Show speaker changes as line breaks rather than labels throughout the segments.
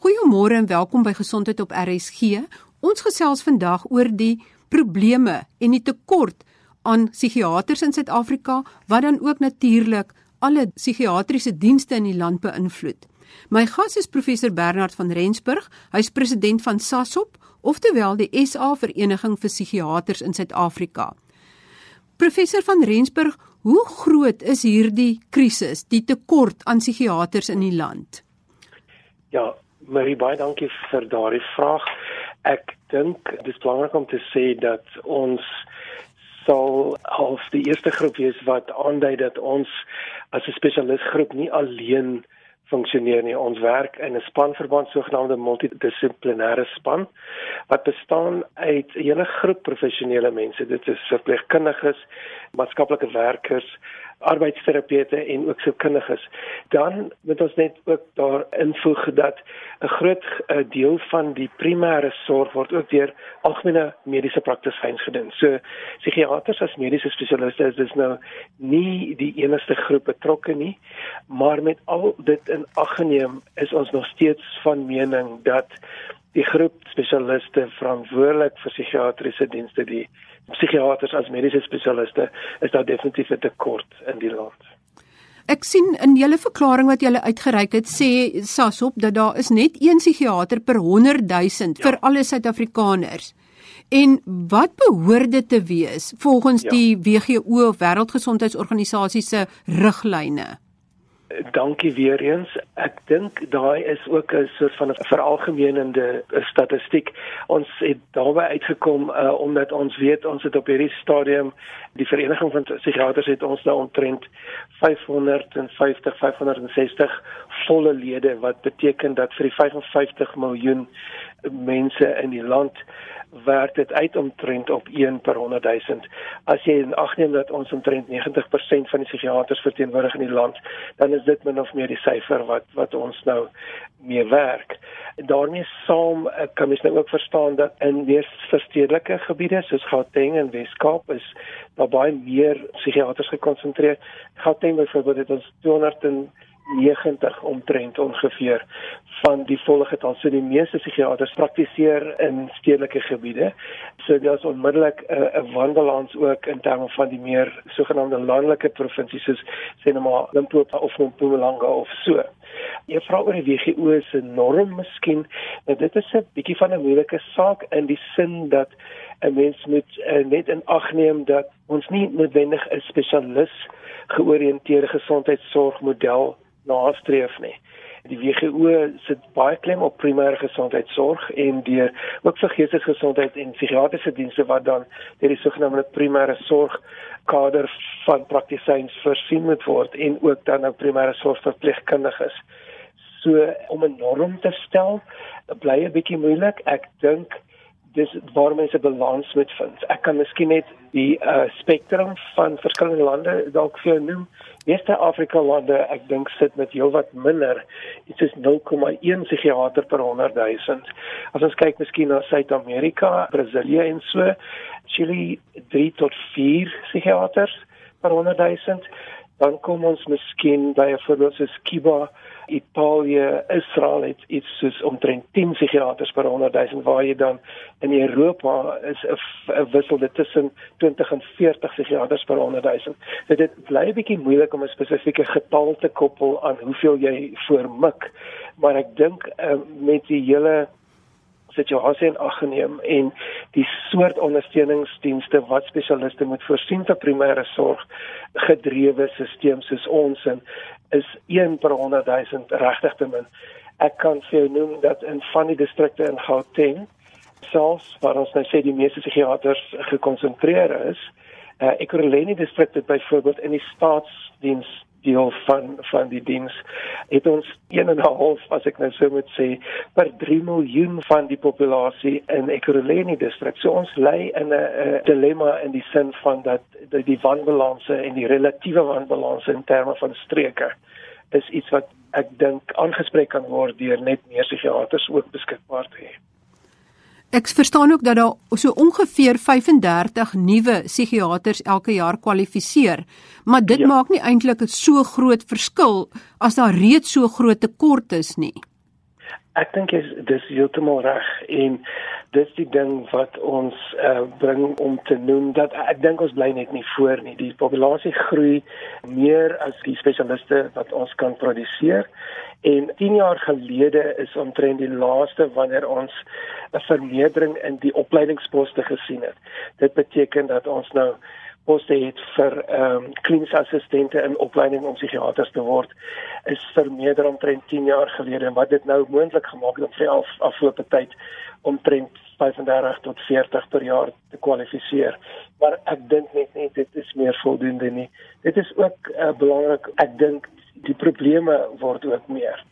Goeiemôre en welkom by Gesondheid op RSG. Ons gesels vandag oor die probleme en die tekort aan psigiaters in Suid-Afrika wat dan ook natuurlik alle psigiatriese dienste in die land beïnvloed. My gas is professor Bernard van Rensburg. Hy's president van SASOP, oftewel die SA Vereniging vir Psigiaters in Suid-Afrika. Professor van Rensburg, hoe groot is hierdie krisis, die tekort aan psigiaters in die land?
Ja, Marie, baie dankie vir daardie vraag. Ek dink dit is belangrik om te sê dat ons sal half die eerste groep wees wat aandui dat ons as 'n spesialistgroep nie alleen funksioneer nie. Ons werk in 'n spanverband sogenaamde multidissiplinêre span wat bestaan uit 'n hele groep professionele mense. Dit is verpleegkundiges, maatskaplike werkers, arbeidsterapeute en ook sielkundiges. Dan moet ons net ook daar invoeg dat 'n groot uh, deel van die primêre sorg word ook deur algemene mediese praktisyns gedoen. So psigiaters as mediese spesialiste is dis nou nie die enigste groep betrokke nie, maar met al dit in ag geneem is ons nog steeds van mening dat die groep spesialiste verantwoordelik vir psigiatriese dienste die psigiaters as mediese spesialiste is daar definitief 'n tekort in die land.
Ek sien in julle verklaring wat julle uitgereik het sê SASOP dat daar is net een psigiater per 100 000 ja. vir alle Suid-Afrikaners. En wat behoort dit te wees volgens ja. die WHO Wêreldgesondheidsorganisasie se riglyne?
Dankie weer eens. Ek dink daai is ook 'n soort van 'n veralgemenende statistiek. Ons het daarby uitgekom uh, omdat ons weet ons het op hierdie stadium die vereniging van psigiaters het ons nou omtrent 550 560 volle lede wat beteken dat vir die 55 miljoen mense in die land werk dit uit omtrent op 1 per 100 000. As jy in ag neem dat ons omtrent 90% van die psigiaters verteenwoordig in die land, dan is dit min of meer die syfer wat wat ons nou mee werk. Daarmee saam eh, kan mens nou ook verstaan dat in meer verstedelike gebiede soos Gauteng en Wes-Kaap is daar baie meer psigiaters gekonsentreer. Gauteng byvoorbeeld het ons 200 90 omtrent ongeveer van die volle getal. So die meeste psigiaters praktiseer in stedelike gebiede. So daar's onmiddellik 'n uh, 'n wandelans ook in terme van die meer sogenaamde landelike provinsies soos sê nou maar Limpopo of Mpumalanga of so. Jy vra oor die WHO se norm miskien. Nou dit is 'n bietjie van 'n moeilike saak in die sin dat 'n mens moet uh, net in ag neem dat ons nie noodwendig 'n spesialis georiënteerde gesondheidsorgmodel nastreef nie. Die WHO sit baie klem op primêre gesondheidsorg en deur ook vir geestesgesondheid en psigiatriese dienste wat dan deur die sogenaamde primêre sorg kader van praktisyns voorsien moet word en ook dan nou primêre sorg verpleegkundiges. So om 'n norm te stel bly 'n bietjie moeilik. Ek dink dis waar mense balans moet vind. Ek kan miskien net die uh, spektrum van verskillende lande dalk vir jou noem. Meeste Afrika lande, ek dink sit met heelwat minder. Dit is 0,1 psigiater per 100 000. As ons kyk miskien na Suid-Amerika, Brasilië en so, Chili 3 tot 4 psigiaters per 100 000. Dan kom ons miskien by 'n voorbeeld soos Kiba Italië, Israel het iets soos omtrent 10 psigiaters per 100 000 waar jy dan in Europa is 'n wissel dit tussen 20 en 40 psigiaters per 100 000. So dit bly 'n bietjie moeilik om 'n spesifieke getal te koppel aan hoeveel jy voormik, maar ek dink uh, met die hele situasie in ag geneem en die soort ondersteuningsdienste wat spesialiste moet voorsien vir primêre sorg gedrewe stelsels soos ons en is 1 per 100 000 regtig te min. Ek kan vir jou noem dat in van die distrikte in Gauteng selfs waar ons nou sê die meeste psigiaters gekonsentreer is, uh, Ekurhuleni distrik het byvoorbeeld in die staatsdiens deel van van die diens het ons 1.5 as ek nou so moet sê per 3 miljoen van die populasie in Ekurhuleni distrik. So ons lê in 'n dilemma in die sin van dat die, die wanbalanse en die relatiewe wanbalanse in terme van streke is iets wat ek dink aangespreek kan word deur net meer psigiaters ook beskikbaar te hê.
Ek verstaan ook dat daar so ongeveer 35 nuwe psigiaters elke jaar kwalifiseer, maar dit ja. maak nie eintlik so groot verskil as daar reeds so groot tekort is nie.
Ek dink is dis heeltemal reg en dis die ding wat ons uh, bring om te noem dat ek dink ons bly net nie voor nie. Die populasie groei meer as die spesialiste wat ons kan produseer. En 10 jaar gelede is omtrent die laaste wanneer ons 'n vermeerdering in die opleidingsposte gesien het. Dit beteken dat ons nou poste het vir ehm um, kliniese assistente in opleiding om psigiaters te word is vermeerder omtrent 10 jaar gelede en wat dit nou moontlik gemaak het om vir af, afgelope tyd omtrent 35 tot 40 per jaar te kwalifiseer. Maar ek dink net nie dit is meer voldoende nie. Dit is ook uh, belangrik. Ek dink die probleme word ook meer.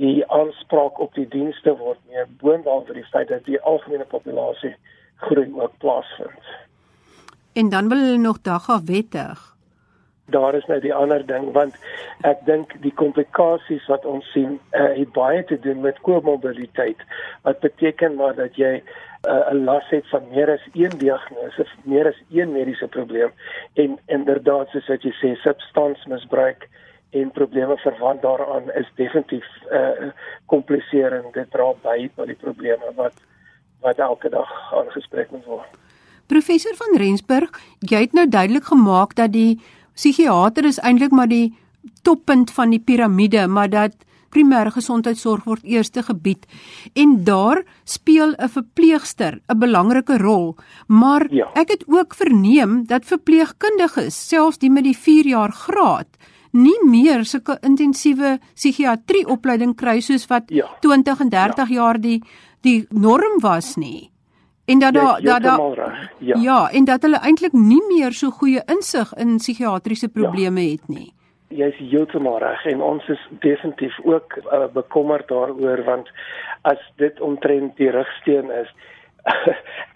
Die aanspraak op die dienste word meer boonop vir die feit dat die algemene populasie groei ook plaasvind.
En dan wil hulle nog dagga wettig.
Daar is nou die ander ding want ek dink die komplikasies wat ons sien uh, het baie te doen met komorbiditeit wat beteken maar dat jy uh, 'n las het van meer as een diagnose, meer as een mediese probleem en inderdaad soos wat jy sê substansmisbruik en probleme verwant daaraan is definitief uh, kompliserend dit dra by tot die probleme wat wat elke dag aangespreek moet word.
Professor van Rensburg, jy het nou duidelik gemaak dat die psigiater is eintlik maar die toppunt van die piramide, maar dat primêre gesondheidsorg word eerste gebied en daar speel 'n verpleegster 'n belangrike rol. Maar ja. ek het ook verneem dat verpleegkundiges, selfs die met die 4 jaar graad, nie meer sulke intensiewe psigiatrie opleiding kry soos wat ja. 20 en 30 ja. jaar die die norm was nie en dat daar dat daar ja. ja en dat hulle eintlik nie meer so goeie insig in psigiatriese probleme ja. het nie
jy is heeltemal reg en ons is definitief ook uh, bekommerd daaroor want as dit omtrent die rigsteen is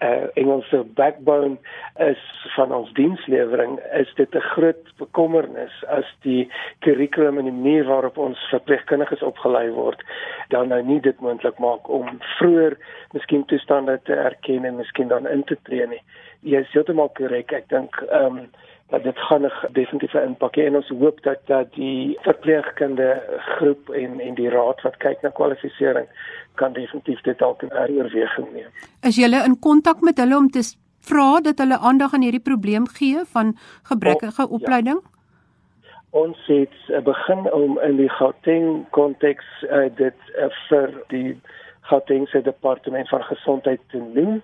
uh, Engelse backbone is van ons dienslewering is dit 'n groot bekommernis as die kurrikulum en die manier waarop ons verpleegkundiges opgelei word dan nou nie dit moontlik maak om vroeër miskien toestande te erken en miskien dan in te tree nie. Jy is heeltemal korrek. Ek dink ehm um, dat dit gaan 'n definitiewe impak hê en ons hoop dat dat die verpleegkunde groep en en die raad wat kyk na kwalifisering kan definitief dit dalk in oorweging neem.
Is jy in kontak met hulle om te vra dat hulle aandag aan hierdie probleem gee van gebrekkige oh, opleiding? Ja.
Ons het uh, begin om in die Gauteng konteks uh, dit uh, vir die Gautengse departement van gesondheid te doen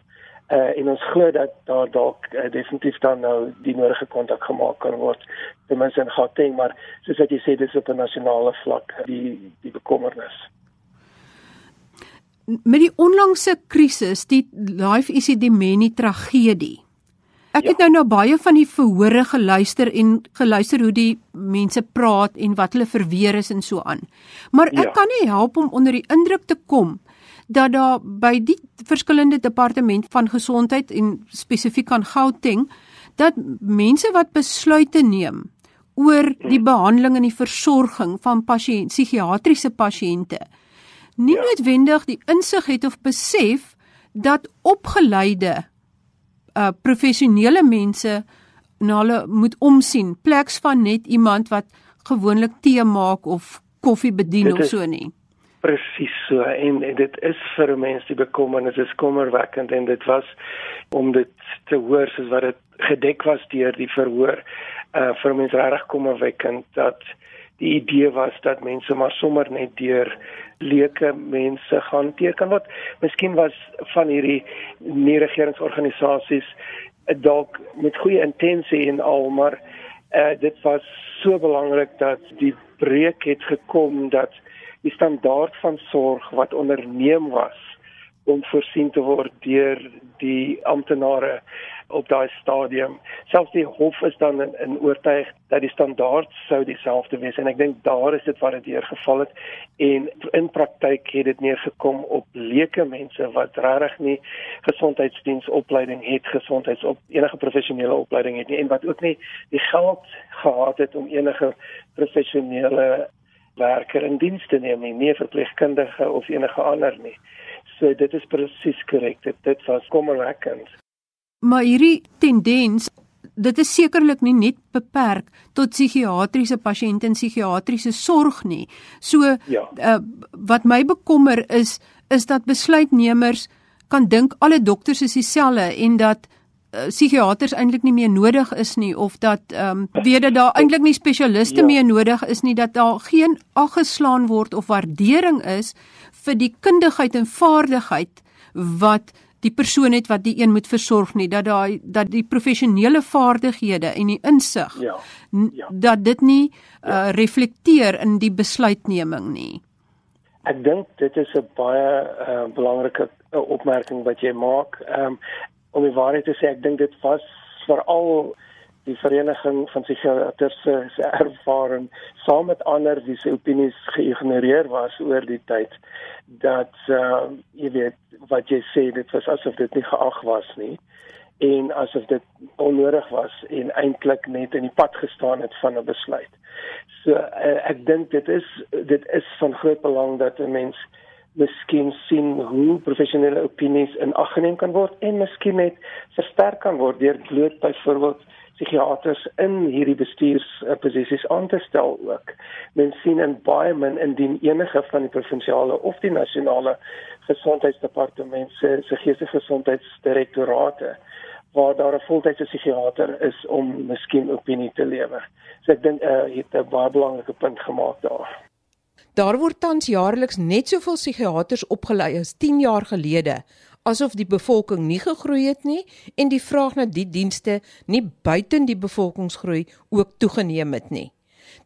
uh, en ons glo dat daar dalk uh, definitief dan nou die nodige kontak gemaak kan word ten minste in Gauteng maar soos wat jy sê dis op 'n nasionale vlak die die bekommernis
met die onlangse krisis die life is die meni tragedie Ek het ja. nou nou baie van die verhore geluister en geluister hoe die mense praat en wat hulle verweer is en so aan. Maar ek ja. kan nie help om onder die indruk te kom dat daar by die verskillende departement van gesondheid en spesifiek aan Gauteng dat mense wat besluite neem oor die behandeling en die versorging van pasiënt psigiatriese pasiënte nie ja. noodwendig die insig het of besef dat opgeleide uh professionele mense na hulle moet omsien. Pleks van net iemand wat gewoonlik tee maak of koffie bedien of so nie
presies so. En, en dit is vir mense die bekommernis. Is kommerwekkend en dit was om dit te hoor soos wat dit gedek was deur die verhoor uh vir mense regtig kommerwekkend dat die idee was dat mense maar sommer net deur leuke mense gaan teken. Wat miskien was van hierdie nie regeringsorganisasies uh, dalk met goeie intensie en al maar uh dit was so belangrik dat die breek het gekom dat die standaard van sorg wat onderneem was om voorsien te word deur die amptenare op daai stadium. Selfs die hof is dan in, in oortuig dat die standaard sou dieselfde wees en ek dink daar is dit wat dit deur geval het en in praktyk het dit neergekom op leuke mense wat regtig nie gesondheidsdiensopleiding het, gesondheids op enige professionele opleiding het nie en wat ook nie die geld gehad het om enige professionele werker in diens te neem nie, nie verpleegkundige of enige ander nie. So dit is presies korrek. Dit, dit was kommerwekkend.
Maar hierdie tendens dit is sekerlik nie net beperk tot psigiatriese pasiënte en psigiatriese sorg nie. So ja. uh, wat my bekommer is is dat besluitnemers kan dink alle dokters is dieselfde en dat uh, psigiaters eintlik nie meer nodig is nie of dat ehm um, weet dat daar eintlik nie spesialiste ja. meer nodig is nie dat daar geen aggeslaan word of waardering is vir die kundigheid en vaardigheid wat die persoon het wat die een moet versorg nie dat daai dat die professionele vaardighede en die insig ja, ja. dat dit nie uh, reflekteer in die besluitneming nie.
Ek dink dit is 'n baie uh, belangrike uh, opmerking wat jy maak. Um, om die waarheid te sê, ek dink dit was veral die vereniging van psigiaters se ervaring saam met ander wie se opinies geïgnoreer was oor die tyd dat uh, jy weet wat jy sê dit was asof dit nie geag was nie en asof dit onnodig was en eintlik net in die pad gestaan het van 'n besluit. So uh, ek dink dit is dit is van groot belang dat 'n mens miskien sien hoe professionele opinies in ag geneem kan word en miskien net versterk kan word deur bloot byvoorbeeld psigiaters in hierdie bestuursposisies aan te stel ook. Men sien in baie min indien enige van die provinsiale of die nasionale gesondheidsdepartement se se geestelike gesondheidsdirektorate waar daar 'n voltydse psigiater is om miskien opinie te lewer. So ek dink uh, jy het 'n baie belangrike punt gemaak daar.
Daar word tans jaarliks net soveel psigiaters opgelei as 10 jaar gelede asof die bevolking nie gegroei het nie en die vraag na die dienste nie buiten die bevolkingsgroei ook toegeneem het nie.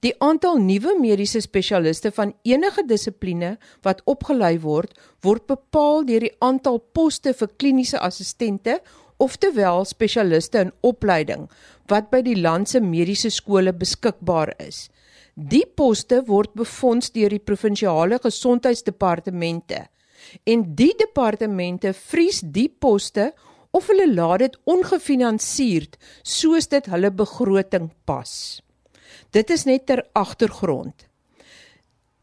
Die aantal nuwe mediese spesialiste van enige dissipline wat opgelei word, word bepaal deur die aantal poste vir kliniese assistente oftewel spesialiste in opleiding wat by die land se mediese skole beskikbaar is. Die poste word befonds deur die provinsiale gesondheidsdepartemente en die departemente vries die poste of hulle laat dit ongefinansierd soos dit hulle begroting pas. Dit is net ter agtergrond.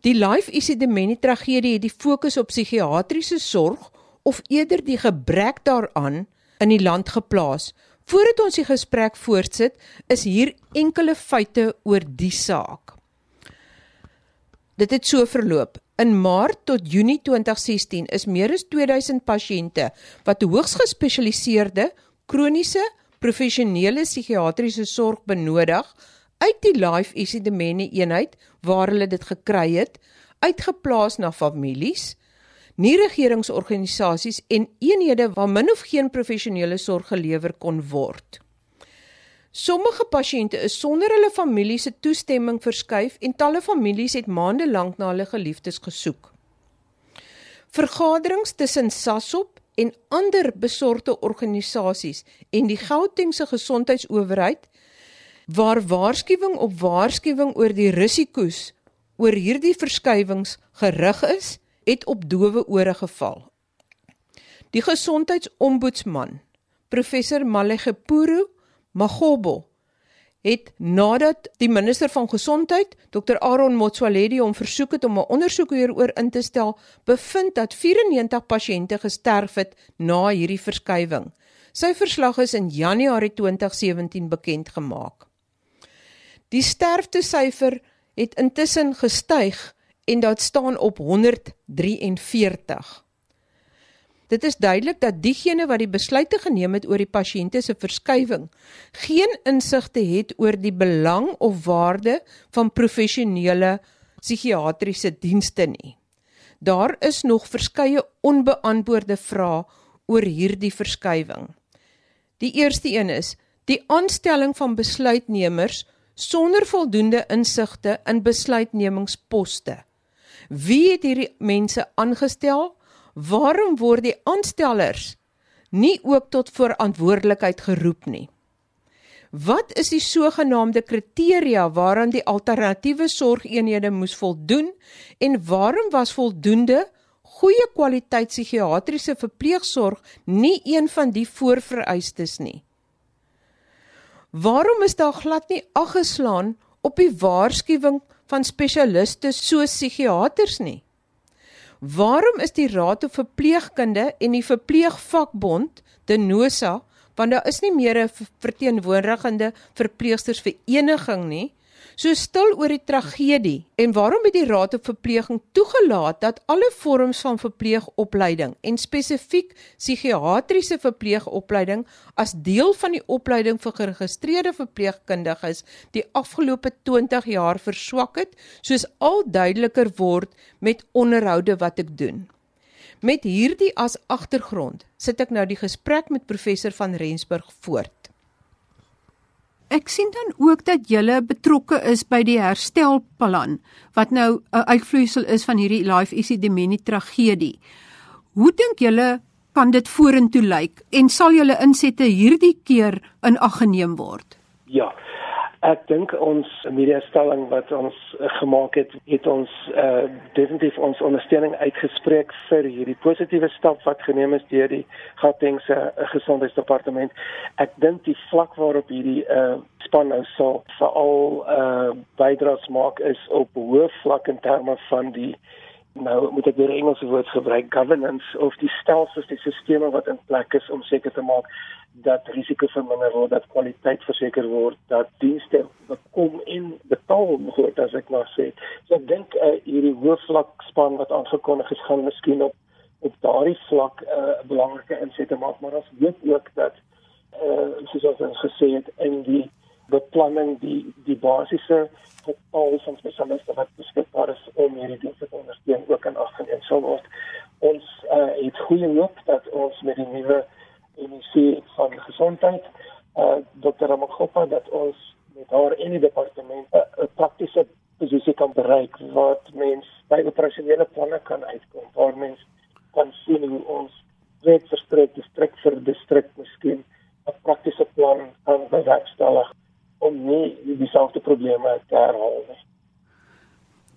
Die Life Isidemeni tragedie het die fokus op psigiatriese sorg of eerder die gebrek daaraan in die land geplaas. Voordat ons die gesprek voortsit, is hier enkele feite oor die saak. Dit het so verloop. In Maart tot Junie 2016 is meer as 2000 pasiënte wat hoogs gespesialiseerde kroniese professionele psigiatriese sorg benodig uit die Life Isidemeni eenheid waar hulle dit gekry het, uitgeplaas na families, nie regeringsorganisasies en eenhede waar min of geen professionele sorg gelewer kon word. Sommige pasiënte is sonder hulle familie se toestemming verskuif en talle families het maande lank na hulle geliefdes gesoek. Vergaderings tussen SASOP en ander besorgde organisasies en die Gautengse gesondheidsowerheid waar waarskuwing op waarskuwing oor die risiko's oor hierdie verskywings gerig is, het op dowe ore geval. Die gesondheidsombudsman, professor Malegepuru Magobo het nadat die minister van gesondheid Dr Aaron Motsoaledi hom versoek het om 'n ondersoek hieroor in te stel, bevind dat 94 pasiënte gesterf het na hierdie verskywing. Sy verslag is in Januarie 2017 bekend gemaak. Die sterftesyfer het intussen gestyg en dit staan op 143. Dit is duidelik dat diegene wat die besluite geneem het oor die pasiënte se verskywing geen insigte het oor die belang of waarde van professionele psigiatriese dienste nie. Daar is nog verskeie onbeantwoorde vrae oor hierdie verskywing. Die eerste een is die aanstelling van besluitnemers sonder voldoende insigte in besluitnemingsposte. Wie het hierdie mense aangestel? Waarom word die aanstellers nie ook tot verantwoordelikheid geroep nie? Wat is die sogenaamde kriteria waaraan die alternatiewe sorgeenhede moes voldoen en waarom was voldoende goeie kwaliteit psigiatriese verpleegsorg nie een van die voorvereistes nie? Waarom is daar glad nie aggeslaan op die waarskuwing van spesialiste soos psigiaters nie? Waarom is die Raad op Verpleegkunde en die Verpleegvakbond, Denosa, want daar is nie meer 'n verteenwoordigende verpleegstersvereniging nie. So stil oor die tragedie en waarom het die Raad op Verpleging toegelaat dat alle vorms van verpleegopleiding en spesifiek psigiatriese verpleegopleiding as deel van die opleiding vir geregistreerde verpleegkundiges die afgelope 20 jaar verswak het, soos al duideliker word met onderhoude wat ek doen. Met hierdie as agtergrond sit ek nou die gesprek met professor van Rensburg voort.
Ek sien dan ook dat julle betrokke is by die herstelplan wat nou 'n uitvloeisel is van hierdie Life Easy Demeni tragedie. Hoe dink julle kan dit vorentoe lyk en sal julle insette hierdie keer in ag geneem word?
Ja. Ek dink ons mediastelling wat ons uh, gemaak het, het ons uh, definitief ons ondersteuning uitgespreek vir hierdie positiewe stap wat geneem is deur die Gautengse uh, gesondheidsdepartement. Ek dink die vlak waarop hierdie uh, span nou sal veral uh, bydraes maak is op hoë vlak in terme van die nou moet ek weer Engelse woord gebruik governance of die stelsels, die stelsels wat in plek is om seker te maak dat risiko verminder word, dat kwaliteit verseker word, dat dienste bekom en betaal word as ek maar sê. So ek dink uh, hierdie hoofvlak span wat aangekondig is gaan miskien op op daardie vlak eh, 'n uh, belangrike insette maak, maar ons weet ook dat eh uh, soos ons gesê het in die beplanning die die basiese getal van spesialiste wat beskikbaar is om hierdie dienste te ondersteun ook in ag geneem sal word. Ons uh, het goeie hoop dat ons met die nuwe NEC van gesondheid uh Dr. Ramagopa dat ons met haar in die departement 'n praktiese posisie kan bereik wat mens by operasionele planne kan uitkom waar mens kan sien hoe ons wet verstrek distrik vir distrik miskien 'n praktiese plan kan bewerkstellig om nie dieselfde probleme te herhaal nie.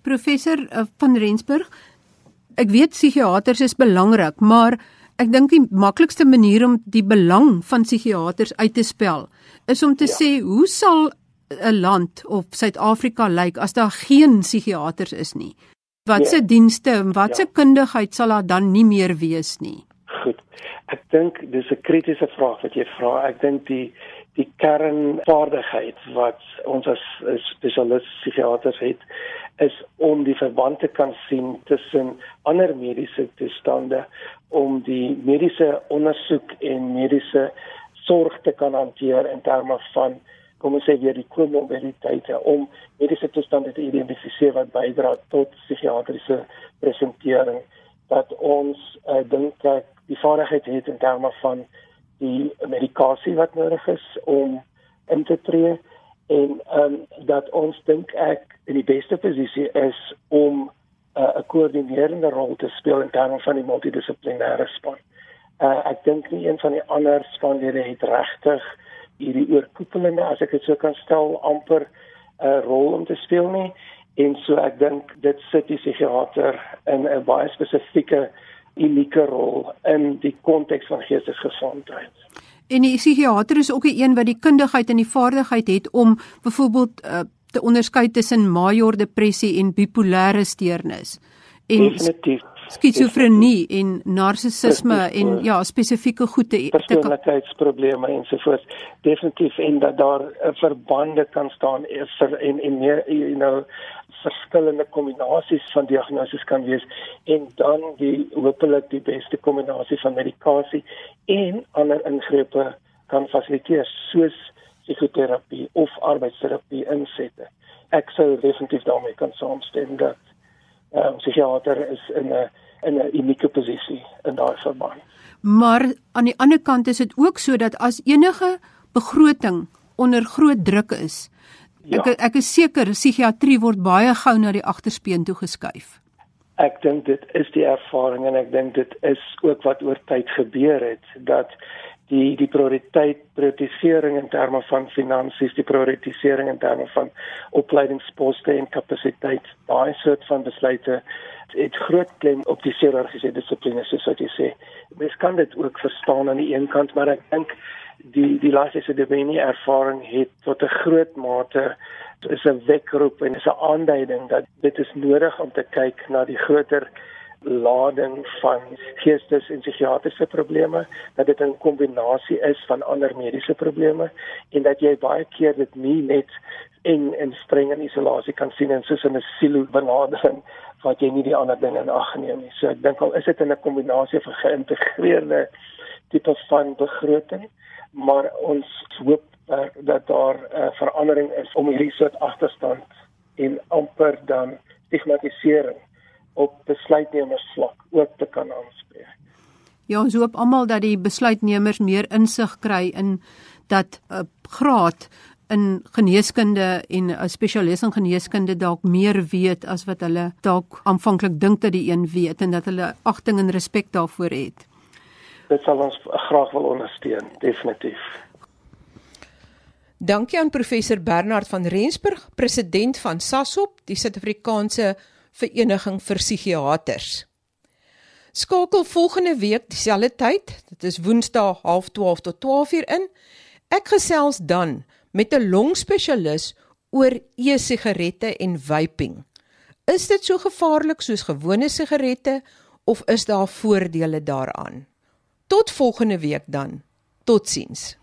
Professor uh, van Rensburg, ek weet psigiaters is belangrik, maar Ek dink die maklikste manier om die belang van psigiaters uit te spel is om te ja. sê hoe sal 'n land of Suid-Afrika lyk as daar geen psigiaters is nie? Watse ja. dienste en watse ja. kundigheid sal daar dan nie meer wees nie?
Goed. Ek dink dis 'n kritiese vraag wat jy vra. Ek dink die die kernvaardigheid wat ons as spesialis psigiaters het is om die verband te kan sien tussen ander mediese toestande om die mediese ondersoek en mediese sorg te kan hanteer in terme van kom ons sê weer die komorbiditeite om mediese toestande te identifiseer wat bydra tot psigiatriese presentering dat ons uh, dink dat die vaardigheid het in terme van die medikasie wat nodig is om in te tree en ehm um, dat ons dink ek in die beste posisie is om uh, 'n koördinerende rol te speel in terme van die multidissiplinêre span. Uh, ek dink nie een van die ander spanlede het regtig hierdie oorkoepelende as ek dit so kan stel amper 'n uh, rol om te speel nie en so ek dink dit sit die psigiater in 'n baie spesifieke unieke rol in die konteks van geestelike gesondheid.
En die psigiater is ook 'n een wat die kundigheid en die vaardigheid het om byvoorbeeld uh, te onderskei tussen major depressie en bipolêre steurnis. En
Definitief
skizofrenie en narcissisme en ja spesifieke goede
persoonlikheidsprobleme ensovoorts definitief en dat daar 'n verbande kan staan vir en en meer you know verskillende kombinasies van diagnoses kan wees en dan die hopelik die beste kombinasie van medikasie en ander ingrepe kan fasiliteer soos psigoterapie of arbeidsterapie insette. Ek sou definitief daarmee kan saamstem dat ehm um, psigiater is in 'n in 'n unieke posisie in daai verband.
Maar aan die ander kant is dit ook so dat as enige begroting onder groot druk is, Ja. Ek ek is seker psigiatrie word baie gou na die agterspeen toe geskuif.
Ek dink dit is die ervaring en ek dink dit is ook wat oor tyd gebeur het dat die die prioriteit prioritisering in terme van finansies, die prioritisering in terme van opleidingsposte en kapasiteit, daai soort van besluite het groot klem op die chirurgiese dissiplines soos wat jy sê. Mens kan dit ook verstaan aan die een kant, maar ek dink die die laaste debenie ervaring het tot 'n groot mate is 'n wekroep en is 'n aanduiding dat dit is nodig om te kyk na die groter lading van geestes en psigiatriese probleme, dat dit 'n kombinasie is van ander mediese probleme en dat jy baie keer dit nie net en in streng en isolasie kan sien en soos in 'n silo benadering wat jy nie die ander dinge in ag neem nie. So ek dink al is dit in 'n kombinasie van geïntegreerde tipe van begroting, maar ons hoop uh, dat daar 'n uh, verandering is om hierdie soort agterstand en amper dan stigmatisering op besluitnemersvlak ook te kan aanspreek.
Ja, ons hoop almal dat die besluitnemers meer insig kry in dat 'n uh, graad in geneeskunde en 'n spesialis in geneeskunde dalk meer weet as wat hulle dalk aanvanklik dink dat die een weet en dat hulle agting en respek daarvoor het.
Dit sal ons graag wil ondersteun, definitief.
Dankie aan professor Bernard van Rensburg, president van SASOP, die Suid-Afrikaanse Vereniging vir Psigiaters. Skakel volgende week dieselfde tyd, dit is Woensdae 12:30 tot 12:00 in. Ek gesels dan met 'n longspesialis oor e-sigarette en vaping. Is dit so gevaarlik soos gewone sigarette of is daar voordele daaraan? Tot volgende week dan. Totsiens.